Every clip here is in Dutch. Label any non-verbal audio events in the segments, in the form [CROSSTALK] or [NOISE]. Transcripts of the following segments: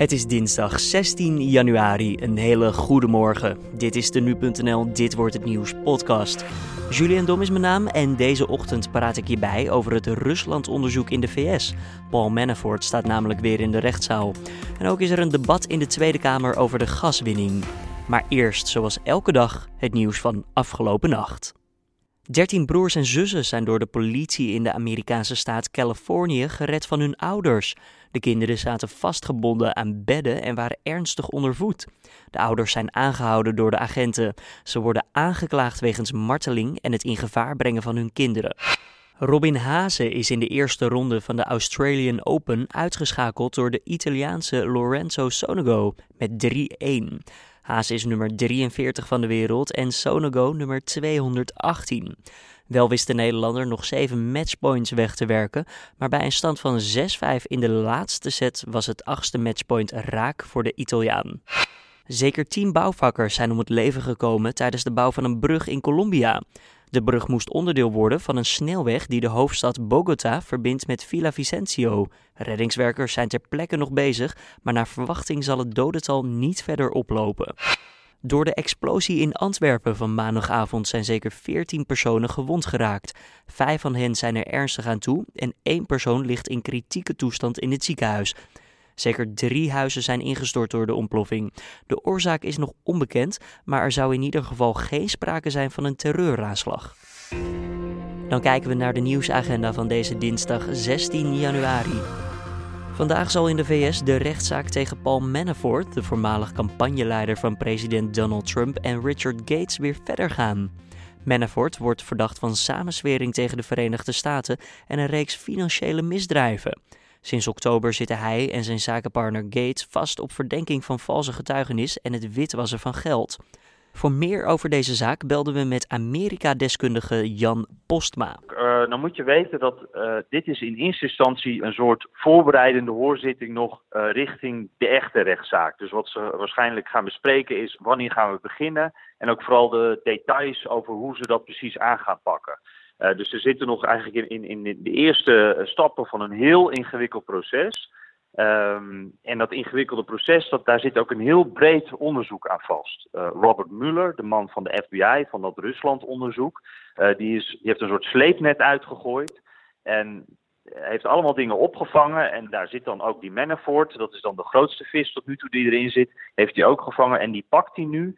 Het is dinsdag 16 januari. Een hele goede morgen. Dit is de nu.nl Dit wordt het nieuws podcast. Julian Dom is mijn naam en deze ochtend praat ik hierbij over het Rusland-onderzoek in de VS. Paul Manafort staat namelijk weer in de rechtszaal. En ook is er een debat in de Tweede Kamer over de gaswinning. Maar eerst, zoals elke dag, het nieuws van afgelopen nacht. Dertien broers en zussen zijn door de politie in de Amerikaanse staat Californië gered van hun ouders. De kinderen zaten vastgebonden aan bedden en waren ernstig ondervoed. De ouders zijn aangehouden door de agenten. Ze worden aangeklaagd wegens marteling en het in gevaar brengen van hun kinderen. Robin Haase is in de eerste ronde van de Australian Open uitgeschakeld door de Italiaanse Lorenzo Sonego met 3-1. Haase is nummer 43 van de wereld en Sonego nummer 218. Wel wist de Nederlander nog 7 matchpoints weg te werken, maar bij een stand van 6-5 in de laatste set was het achtste matchpoint raak voor de Italiaan. Zeker 10 bouwvakkers zijn om het leven gekomen tijdens de bouw van een brug in Colombia. De brug moest onderdeel worden van een snelweg die de hoofdstad Bogota verbindt met Vicencio. Reddingswerkers zijn ter plekke nog bezig, maar naar verwachting zal het dodental niet verder oplopen. Door de explosie in Antwerpen van maandagavond zijn zeker 14 personen gewond geraakt. Vijf van hen zijn er ernstig aan toe en één persoon ligt in kritieke toestand in het ziekenhuis. Zeker drie huizen zijn ingestort door de ontploffing. De oorzaak is nog onbekend, maar er zou in ieder geval geen sprake zijn van een terreuraanslag. Dan kijken we naar de nieuwsagenda van deze dinsdag 16 januari. Vandaag zal in de VS de rechtszaak tegen Paul Manafort, de voormalig campagneleider van president Donald Trump, en Richard Gates weer verder gaan. Manafort wordt verdacht van samenswering tegen de Verenigde Staten en een reeks financiële misdrijven. Sinds oktober zitten hij en zijn zakenpartner Gates vast op verdenking van valse getuigenis en het witwassen van geld. Voor meer over deze zaak belden we met Amerika-deskundige Jan Postma. Uh, dan moet je weten dat uh, dit is in eerste instantie een soort voorbereidende hoorzitting nog uh, richting de echte rechtszaak. Dus wat ze waarschijnlijk gaan bespreken is wanneer gaan we beginnen en ook vooral de details over hoe ze dat precies aan gaan pakken. Dus ze zitten nog eigenlijk in, in, in de eerste stappen van een heel ingewikkeld proces. Um, en dat ingewikkelde proces, dat, daar zit ook een heel breed onderzoek aan vast. Uh, Robert Mueller, de man van de FBI, van dat Rusland-onderzoek, uh, die, is, die heeft een soort sleepnet uitgegooid. En heeft allemaal dingen opgevangen. En daar zit dan ook die Manafort, dat is dan de grootste vis tot nu toe die erin zit, heeft hij ook gevangen. En die pakt hij nu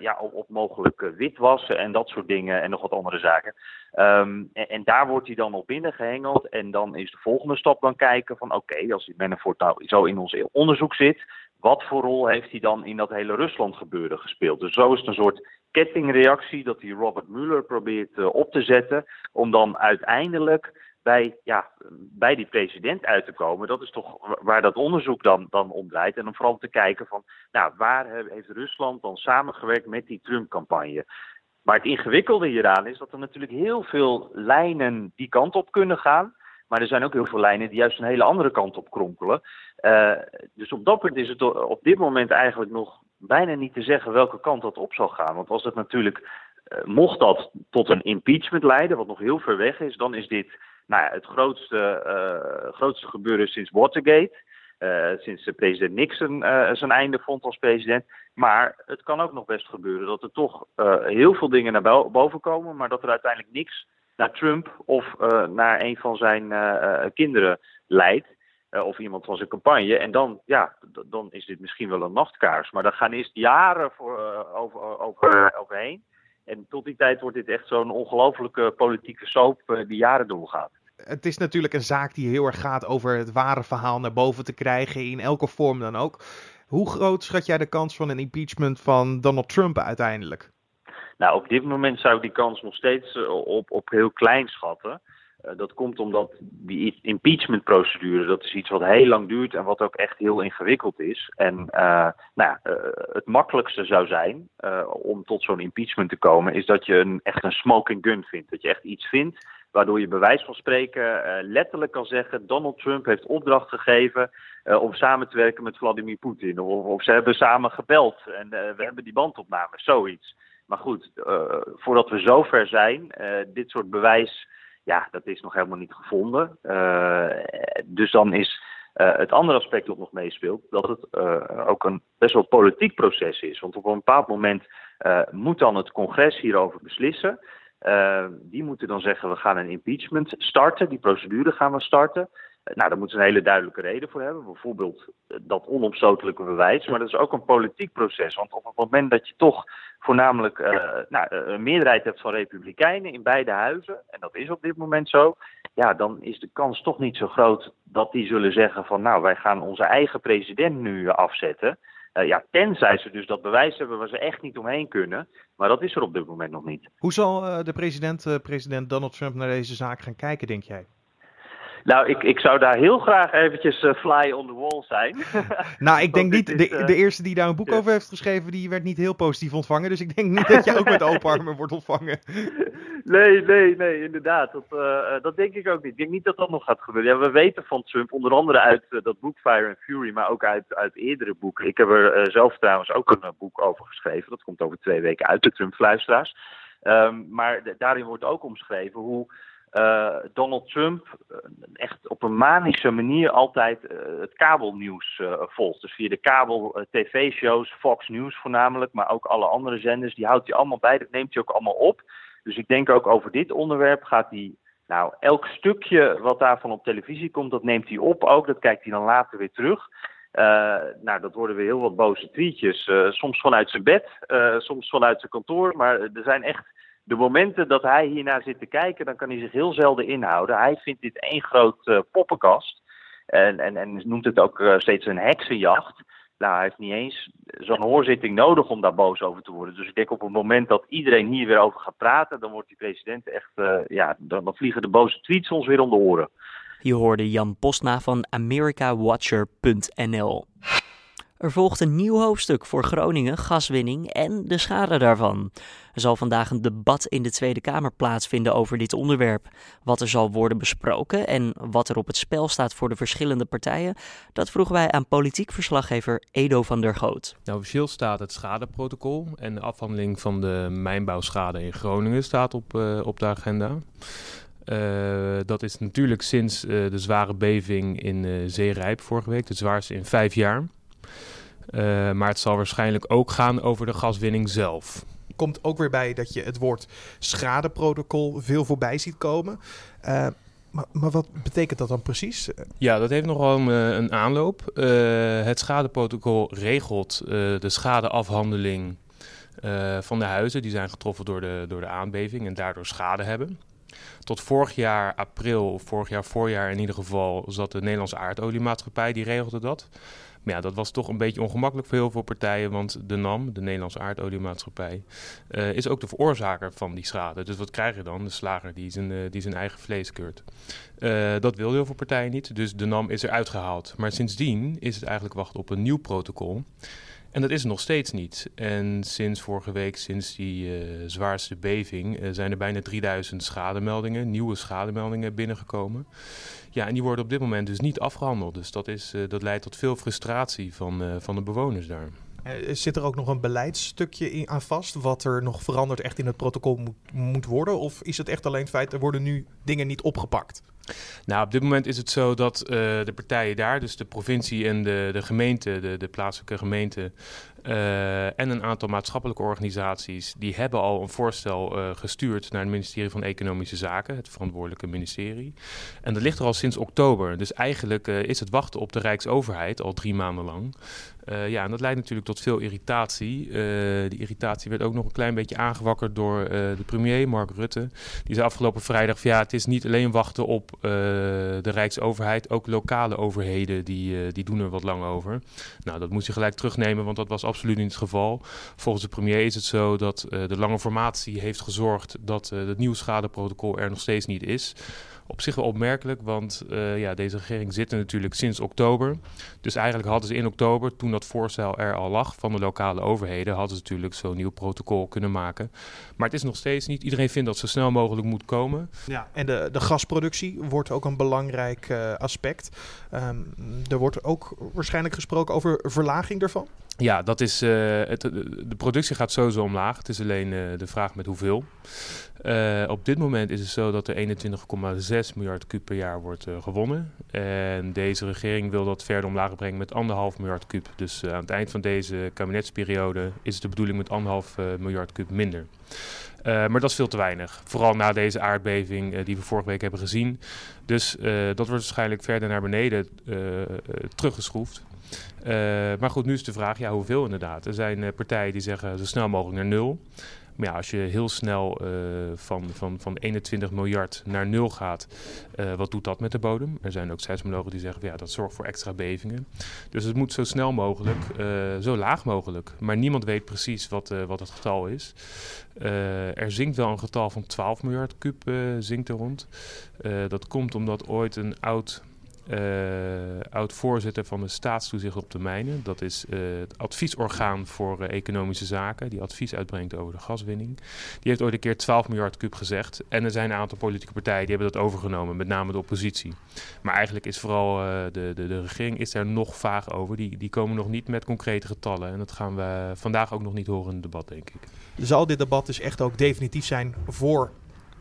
ja, op, op mogelijk witwassen en dat soort dingen en nog wat andere zaken. Um, en, daar wordt hij dan op binnengehengeld. En dan is de volgende stap dan kijken van oké, als die Manafort nou zo in ons onderzoek zit, wat voor rol heeft hij dan in dat hele Rusland gebeuren gespeeld? Dus zo is het een soort kettingreactie dat die Robert Mueller probeert uh, op te zetten om dan uiteindelijk bij, ja, bij die president uit te komen. Dat is toch waar dat onderzoek dan, dan om draait. En om vooral te kijken van, nou, waar heeft Rusland dan samengewerkt met die Trump-campagne? Maar het ingewikkelde hieraan is dat er natuurlijk heel veel lijnen die kant op kunnen gaan. Maar er zijn ook heel veel lijnen die juist een hele andere kant op kronkelen. Uh, dus op dat punt is het op dit moment eigenlijk nog bijna niet te zeggen welke kant dat op zal gaan. Want als het natuurlijk, uh, mocht dat tot een impeachment leiden, wat nog heel ver weg is, dan is dit nou ja, het grootste, uh, grootste gebeuren sinds Watergate. Uh, sinds de president Nixon uh, zijn einde vond als president. Maar het kan ook nog best gebeuren dat er toch uh, heel veel dingen naar boven komen, maar dat er uiteindelijk niks naar Trump of naar een van zijn kinderen leidt. of iemand van zijn campagne. En dan, ja, dan is dit misschien wel een nachtkaars. Maar daar gaan eerst jaren voor, over, over, overheen. En tot die tijd wordt dit echt zo'n ongelofelijke politieke soap die jaren doorgaat het is natuurlijk een zaak die heel erg gaat over het ware verhaal naar boven te krijgen, in elke vorm dan ook. Hoe groot schat jij de kans van een impeachment van Donald Trump uiteindelijk? Nou, op dit moment zou ik die kans nog steeds uh, op, op heel klein schatten. Uh, dat komt omdat die impeachmentprocedure, dat is iets wat heel lang duurt en wat ook echt heel ingewikkeld is. En uh, nou, het makkelijkste zou zijn om tot zo'n impeachment te komen, is dat je een, echt een smoking gun vindt. Dat je echt iets vindt Waardoor je bij wijze van spreken letterlijk kan zeggen: Donald Trump heeft opdracht gegeven om samen te werken met Vladimir Poetin. Of, of, ze hebben samen gebeld en we hebben die bandopname, zoiets. Maar goed, voordat we zover zijn, dit soort bewijs, ja, dat is nog helemaal niet gevonden. dus dan is het andere aspect dat nog meespeelt, dat het ook een best wel politiek proces is. Want op een bepaald moment moet dan het congres hierover beslissen. die moeten dan zeggen, we gaan een impeachment starten, die procedure gaan we starten. Nou, daar moeten ze een hele duidelijke reden voor hebben. Bijvoorbeeld eh, dat onomstotelijke bewijs. Maar dat is ook een politiek proces. Want op het moment dat je toch voornamelijk uh, nou, eh, een meerderheid hebt van republikeinen in beide huizen, en dat is op dit moment zo, ja, dan is de kans toch niet zo groot dat die zullen zeggen van nou, wij gaan onze eigen president nu afzetten. Uh, ja, tenzij ze dus dat bewijs hebben waar ze echt niet omheen kunnen. Maar dat is er op dit moment nog niet. Hoe zal de president, president Donald Trump naar deze zaak gaan kijken, denk jij? Nou, ik, ik zou daar heel graag eventjes uh, fly on the wall zijn. [LAUGHS] nou, ik denk niet, de, uh, de eerste die daar een boek over heeft geschreven, die werd niet heel positief ontvangen. Dus ik denk niet dat je ook met open [LAUGHS] armen wordt ontvangen. nee, nee, nee, inderdaad. Dat, uh, dat denk ik ook niet. Ik denk niet dat dat nog gaat gebeuren. Ja, we weten van Trump, onder andere uit dat boek Fire and Fury, maar ook uit, uit eerdere boeken. Ik heb er zelf trouwens ook een boek over geschreven. Dat komt over twee weken uit, de Trump-fluisteraars. Um, maar daarin wordt ook omschreven hoe uh, Donald Trump uh, echt op een manische manier altijd uh, het kabelnieuws volgt. Dus via de kabel tv-shows, Fox News voornamelijk, maar ook alle andere zenders, die houdt hij allemaal bij, dat neemt hij ook allemaal op. Dus ik denk ook over dit onderwerp gaat hij, nou, elk stukje wat daarvan op televisie komt, dat neemt hij op ook, dat kijkt hij dan later weer terug. nou, dat worden weer heel wat boze tweetjes, soms vanuit zijn bed, soms vanuit zijn kantoor, maar er zijn echt de momenten dat hij hiernaar zit te kijken, dan kan hij zich heel zelden inhouden. Hij vindt dit één groot uh, poppenkast. En, en, en noemt het ook uh, steeds een heksenjacht. Nou, hij heeft niet eens zo'n hoorzitting nodig om daar boos over te worden. Dus ik denk op het moment dat iedereen hier weer over gaat praten, dan wordt die president echt, uh, ja, dan, vliegen de boze tweets ons weer om de oren. Je hoorde Jan Postna van AmericaWatcher.nl. Er volgt een nieuw hoofdstuk voor Groningen, gaswinning en de schade daarvan. Er zal vandaag een debat in de Tweede Kamer plaatsvinden over dit onderwerp. Wat er zal worden besproken en wat er op het spel staat voor de verschillende partijen, dat vroegen wij aan politiek verslaggever Edo van der Goot. Nou, officieel staat het schadeprotocol en de afhandeling van de mijnbouwschade in Groningen staat op, uh, op de agenda. Uh, dat is natuurlijk sinds uh, de zware beving in Zeerijp vorige week, de zwaarste in vijf jaar. Uh, maar het zal waarschijnlijk ook gaan over de gaswinning zelf. Komt ook weer bij dat je het woord schadeprotocol veel voorbij ziet komen. Uh, maar, maar, wat betekent dat dan precies? Ja, dat heeft nogal een, een aanloop. Uh, het schadeprotocol regelt de schadeafhandeling van de huizen die zijn getroffen door de, door de aanbeving en daardoor schade hebben. Tot vorig jaar april, vorig jaar voorjaar in ieder geval, zat de Nederlandse aardoliemaatschappij, die regelde dat. Ja, dat was toch een beetje ongemakkelijk voor heel veel partijen, want de NAM, de Nederlandse aardoliemaatschappij, uh, is ook de veroorzaker van die schade. Dus wat krijg je dan? De slager die zijn, uh, die zijn eigen vlees keurt. Uh, dat wil heel veel partijen niet, dus de NAM is eruit gehaald. Maar sindsdien is het eigenlijk wachten op een nieuw protocol. En dat is nog steeds niet. En sinds vorige week, sinds die uh, zwaarste beving, uh, zijn er bijna 3000 schademeldingen, nieuwe schademeldingen binnengekomen. Ja, en die worden op dit moment dus niet afgehandeld. Dus dat, is, uh, dat leidt tot veel frustratie van, van de bewoners daar. Zit er ook nog een beleidsstukje in, aan vast, wat er nog veranderd echt in het protocol moet, moet worden? Of is het echt alleen het feit, er worden nu dingen niet opgepakt? Nou, op dit moment is het zo dat uh, de partijen daar, dus de provincie en de, de gemeente, de, de plaatselijke gemeente, uh, en een aantal maatschappelijke organisaties, die hebben al een voorstel uh, gestuurd naar het ministerie van Economische Zaken, het verantwoordelijke ministerie. En dat ligt er al sinds oktober. Dus eigenlijk is het wachten op de Rijksoverheid al drie maanden lang. Ja, en dat leidt natuurlijk tot veel irritatie. Die irritatie werd ook nog een klein beetje aangewakkerd door de premier, Mark Rutte. Die zei afgelopen vrijdag van ja, het is niet alleen wachten op de Rijksoverheid, ook lokale overheden die, die doen er wat lang over. Nou, dat moest je gelijk terugnemen, want dat was absoluut niet het geval. Volgens de premier is het zo dat de lange formatie heeft gezorgd dat het nieuw schadeprotocol er nog steeds niet is op zich wel opmerkelijk, want uh, ja, deze regering zit er natuurlijk sinds oktober. Dus eigenlijk hadden ze in oktober, toen dat voorstel er al lag van de lokale overheden, hadden ze natuurlijk zo'n nieuw protocol kunnen maken. Maar het is nog steeds niet. Iedereen vindt dat zo snel mogelijk moet komen. Ja, en de, de gasproductie wordt ook een belangrijk aspect. Um, er wordt ook waarschijnlijk gesproken over verlaging daarvan. Ja, dat is, uh, het, de productie gaat sowieso omlaag. Het is alleen uh, de vraag met hoeveel. Op dit moment is het zo dat er 21,6 6 miljard kub per jaar wordt gewonnen. En deze regering wil dat verder omlaag brengen met 1,5 miljard kub. Dus aan het eind van deze kabinetsperiode is het de bedoeling met 1,5 miljard kub minder. Maar dat is veel te weinig. Vooral na deze aardbeving die we vorige week hebben gezien. Dus dat wordt waarschijnlijk verder naar beneden teruggeschroefd. maar goed, nu is de vraag, ja, hoeveel inderdaad? Er zijn partijen die zeggen zo snel mogelijk naar nul. Maar ja, als je heel snel uh, van, van, van 21 miljard naar nul gaat, uh, wat doet dat met de bodem? Er zijn ook seismologen die zeggen, ja, dat zorgt voor extra bevingen. Dus het moet zo snel mogelijk, uh, zo laag mogelijk. Maar niemand weet precies wat, wat het getal is. er zinkt wel een getal van 12 miljard kub zinkt er rond. dat komt omdat ooit een oud oud-voorzitter van de staatstoezicht op de mijnen. Dat is uh, het adviesorgaan voor uh, economische zaken, die advies uitbrengt over de gaswinning. Die heeft ooit een keer 12 miljard kub gezegd. En er zijn een aantal politieke partijen die hebben dat overgenomen, met name de oppositie. Maar eigenlijk is vooral de, de, de regering is daar nog vaag over. Die, die komen nog niet met concrete getallen. En dat gaan we vandaag ook nog niet horen in het debat, denk ik. Zal dit debat dus echt ook definitief zijn voor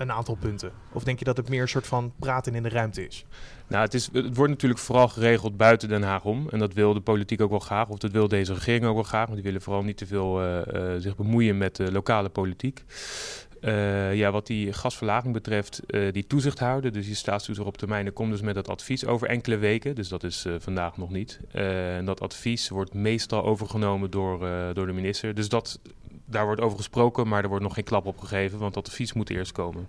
een aantal punten? Of denk je dat het meer een soort van praten in de ruimte is? Nou, het, is, het wordt natuurlijk vooral geregeld buiten Den Haag om. En dat wil de politiek ook wel graag, of dat wil deze regering ook wel graag. Want die willen vooral niet te veel uh, uh, zich bemoeien met de lokale politiek. Uh, ja, wat die gasverlaging betreft, die toezicht houden, dus die staatstoezicht op termijn, komt dus met dat advies over enkele weken. Dus dat is vandaag nog niet. en dat advies wordt meestal overgenomen door, door de minister. Dus dat daar wordt over gesproken, maar er wordt nog geen klap op gegeven, want dat advies moet eerst komen.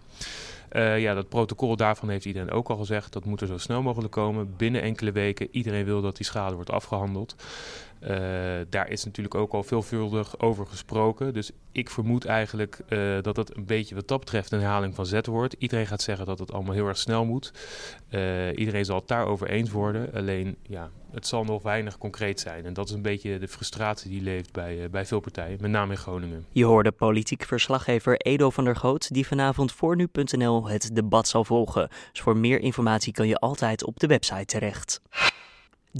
Uh, ja, dat protocol daarvan heeft iedereen ook al gezegd. Dat moet er zo snel mogelijk komen, binnen enkele weken. Iedereen wil dat die schade wordt afgehandeld. Uh, daar is natuurlijk ook al veelvuldig over gesproken. Dus ik vermoed eigenlijk uh, dat het een beetje wat dat betreft een herhaling van zet wordt. Iedereen gaat zeggen dat het allemaal heel erg snel moet. iedereen zal het daarover eens worden. Alleen, ja, het zal nog weinig concreet zijn. En dat is een beetje de frustratie die leeft bij, bij veel partijen, met name in Groningen. Je hoorde politiek verslaggever Edo van der Goot, die vanavond voor nu.nl het debat zal volgen. Dus voor meer informatie kan je altijd op de website terecht.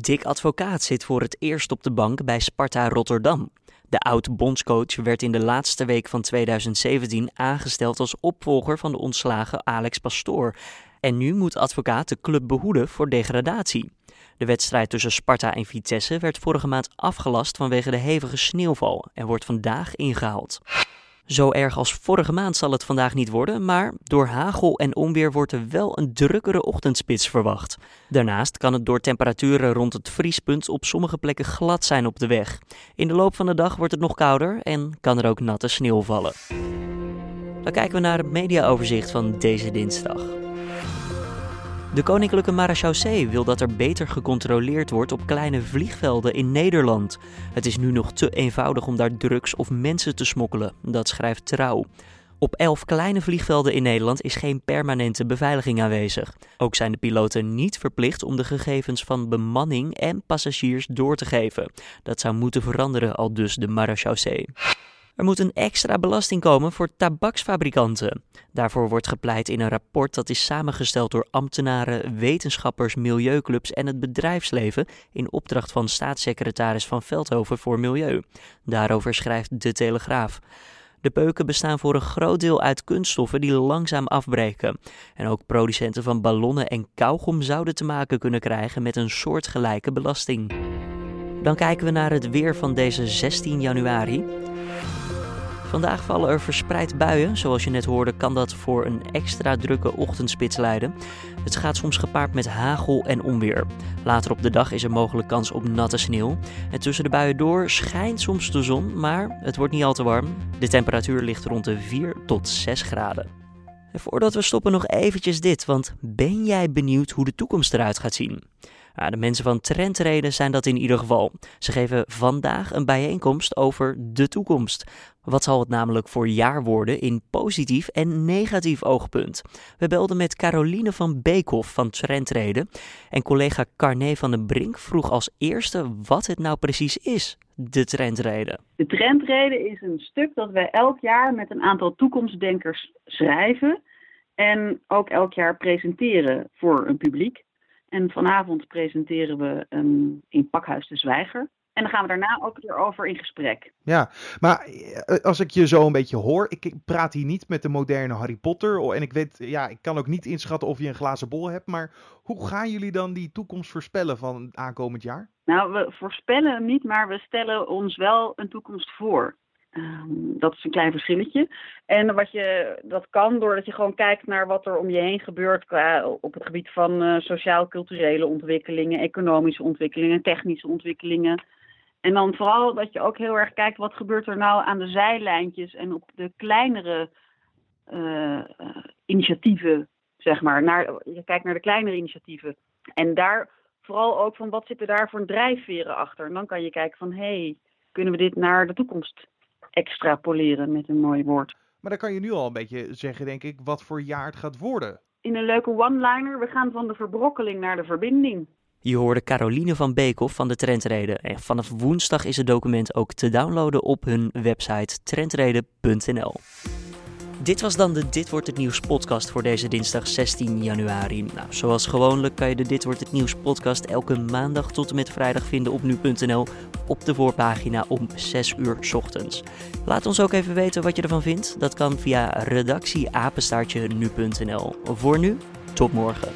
Dick Advocaat zit voor het eerst op de bank bij Sparta Rotterdam. De oud-bondscoach werd in de laatste week van 2017 aangesteld als opvolger van de ontslagen Alex Pastoor. En nu moet advocaat de club behoeden voor degradatie. De wedstrijd tussen Sparta en Vitesse werd vorige maand afgelast vanwege de hevige sneeuwval en wordt vandaag ingehaald. Zo erg als vorige maand zal het vandaag niet worden, maar door hagel en onweer wordt er wel een drukkere ochtendspits verwacht. Daarnaast kan het door temperaturen rond het vriespunt op sommige plekken glad zijn op de weg. In de loop van de dag wordt het nog kouder en kan er ook natte sneeuw vallen. Dan kijken we naar het mediaoverzicht van deze dinsdag. De Koninklijke Marechaussee wil dat er beter gecontroleerd wordt op kleine vliegvelden in Nederland. Het is nu nog te eenvoudig om daar drugs of mensen te smokkelen, dat schrijft Trouw. Op elf kleine vliegvelden in Nederland is geen permanente beveiliging aanwezig. Ook zijn de piloten niet verplicht om de gegevens van bemanning en passagiers door te geven. Dat zou moeten veranderen, al dus de Marechaussee. Er moet een extra belasting komen voor tabaksfabrikanten. Daarvoor wordt gepleit in een rapport dat is samengesteld door ambtenaren, wetenschappers, milieuclubs en het bedrijfsleven in opdracht van staatssecretaris Van Veldhoven voor Milieu. Daarover schrijft De Telegraaf. De peuken bestaan voor een groot deel uit kunststoffen die langzaam afbreken. En ook producenten van ballonnen en kauwgom zouden te maken kunnen krijgen met een soortgelijke belasting. Dan kijken we naar het weer van deze 16 januari. Vandaag vallen er verspreid buien. Zoals je net hoorde, kan dat voor een extra drukke ochtendspits leiden. Het gaat soms gepaard met hagel en onweer. Later op de dag is er mogelijk kans op natte sneeuw. En tussen de buien door schijnt soms de zon, maar het wordt niet al te warm. De temperatuur ligt rond de 4 tot 6 graden. En voordat we stoppen nog eventjes dit, want ben jij benieuwd hoe de toekomst eruit gaat zien? De mensen van Trentreden zijn dat in ieder geval. Ze geven vandaag een bijeenkomst over de toekomst. Wat zal het namelijk voor jaar worden in positief en negatief oogpunt? We belden met Caroline van Beekhoff van Trentreden en collega Carné van den Brink vroeg als eerste wat het nou precies is, de Trentreden. De Trentreden is een stuk dat wij elk jaar met een aantal toekomstdenkers schrijven en ook elk jaar presenteren voor een publiek. En vanavond presenteren we een, in Pakhuis de Zwijger. En dan gaan we daarna ook weer over in gesprek. Ja, maar eh, als ik je zo een beetje hoor, ik praat hier niet met de moderne Harry Potter. En ik weet, ja, ik kan ook niet inschatten of je een glazen bol hebt. Maar hoe gaan jullie dan die toekomst voorspellen van aankomend jaar? Nou, we voorspellen niet, maar we stellen ons wel een toekomst voor. Ehm, dat is een klein verschilletje. En wat je, dat kan doordat je gewoon kijkt naar wat er om je heen gebeurt qua, op het gebied van uh, sociaal-culturele ontwikkelingen, economische ontwikkelingen, technische ontwikkelingen. En dan vooral dat je ook heel erg kijkt wat gebeurt er nou aan de zijlijntjes en op de kleinere uh, initiatieven, zeg maar. Naar, je kijkt naar de kleinere initiatieven. En daar vooral ook van wat zitten daar voor drijfveren achter. En dan kan je kijken van hé, hey, kunnen we dit naar de toekomst extrapoleren met een mooi woord. Maar dan kan je nu al een beetje zeggen, denk ik, wat voor jaar het gaat worden. In een leuke one-liner, we gaan van de verbrokkeling naar de verbinding. Je hoorde Caroline van Beekhoff van de Trendreden. En vanaf woensdag is het document ook te downloaden op hun website trendreden.nl. Dit was dan de Dit wordt het nieuws podcast voor deze dinsdag 16 januari. Nou, zoals gewoonlijk kan je de Dit wordt het nieuws podcast elke maandag tot en met vrijdag vinden op nu.nl op de voorpagina om 6 uur ochtends. Laat ons ook even weten wat je ervan vindt. Dat kan via redactieapenstaartje nu.nl. Voor nu, tot morgen.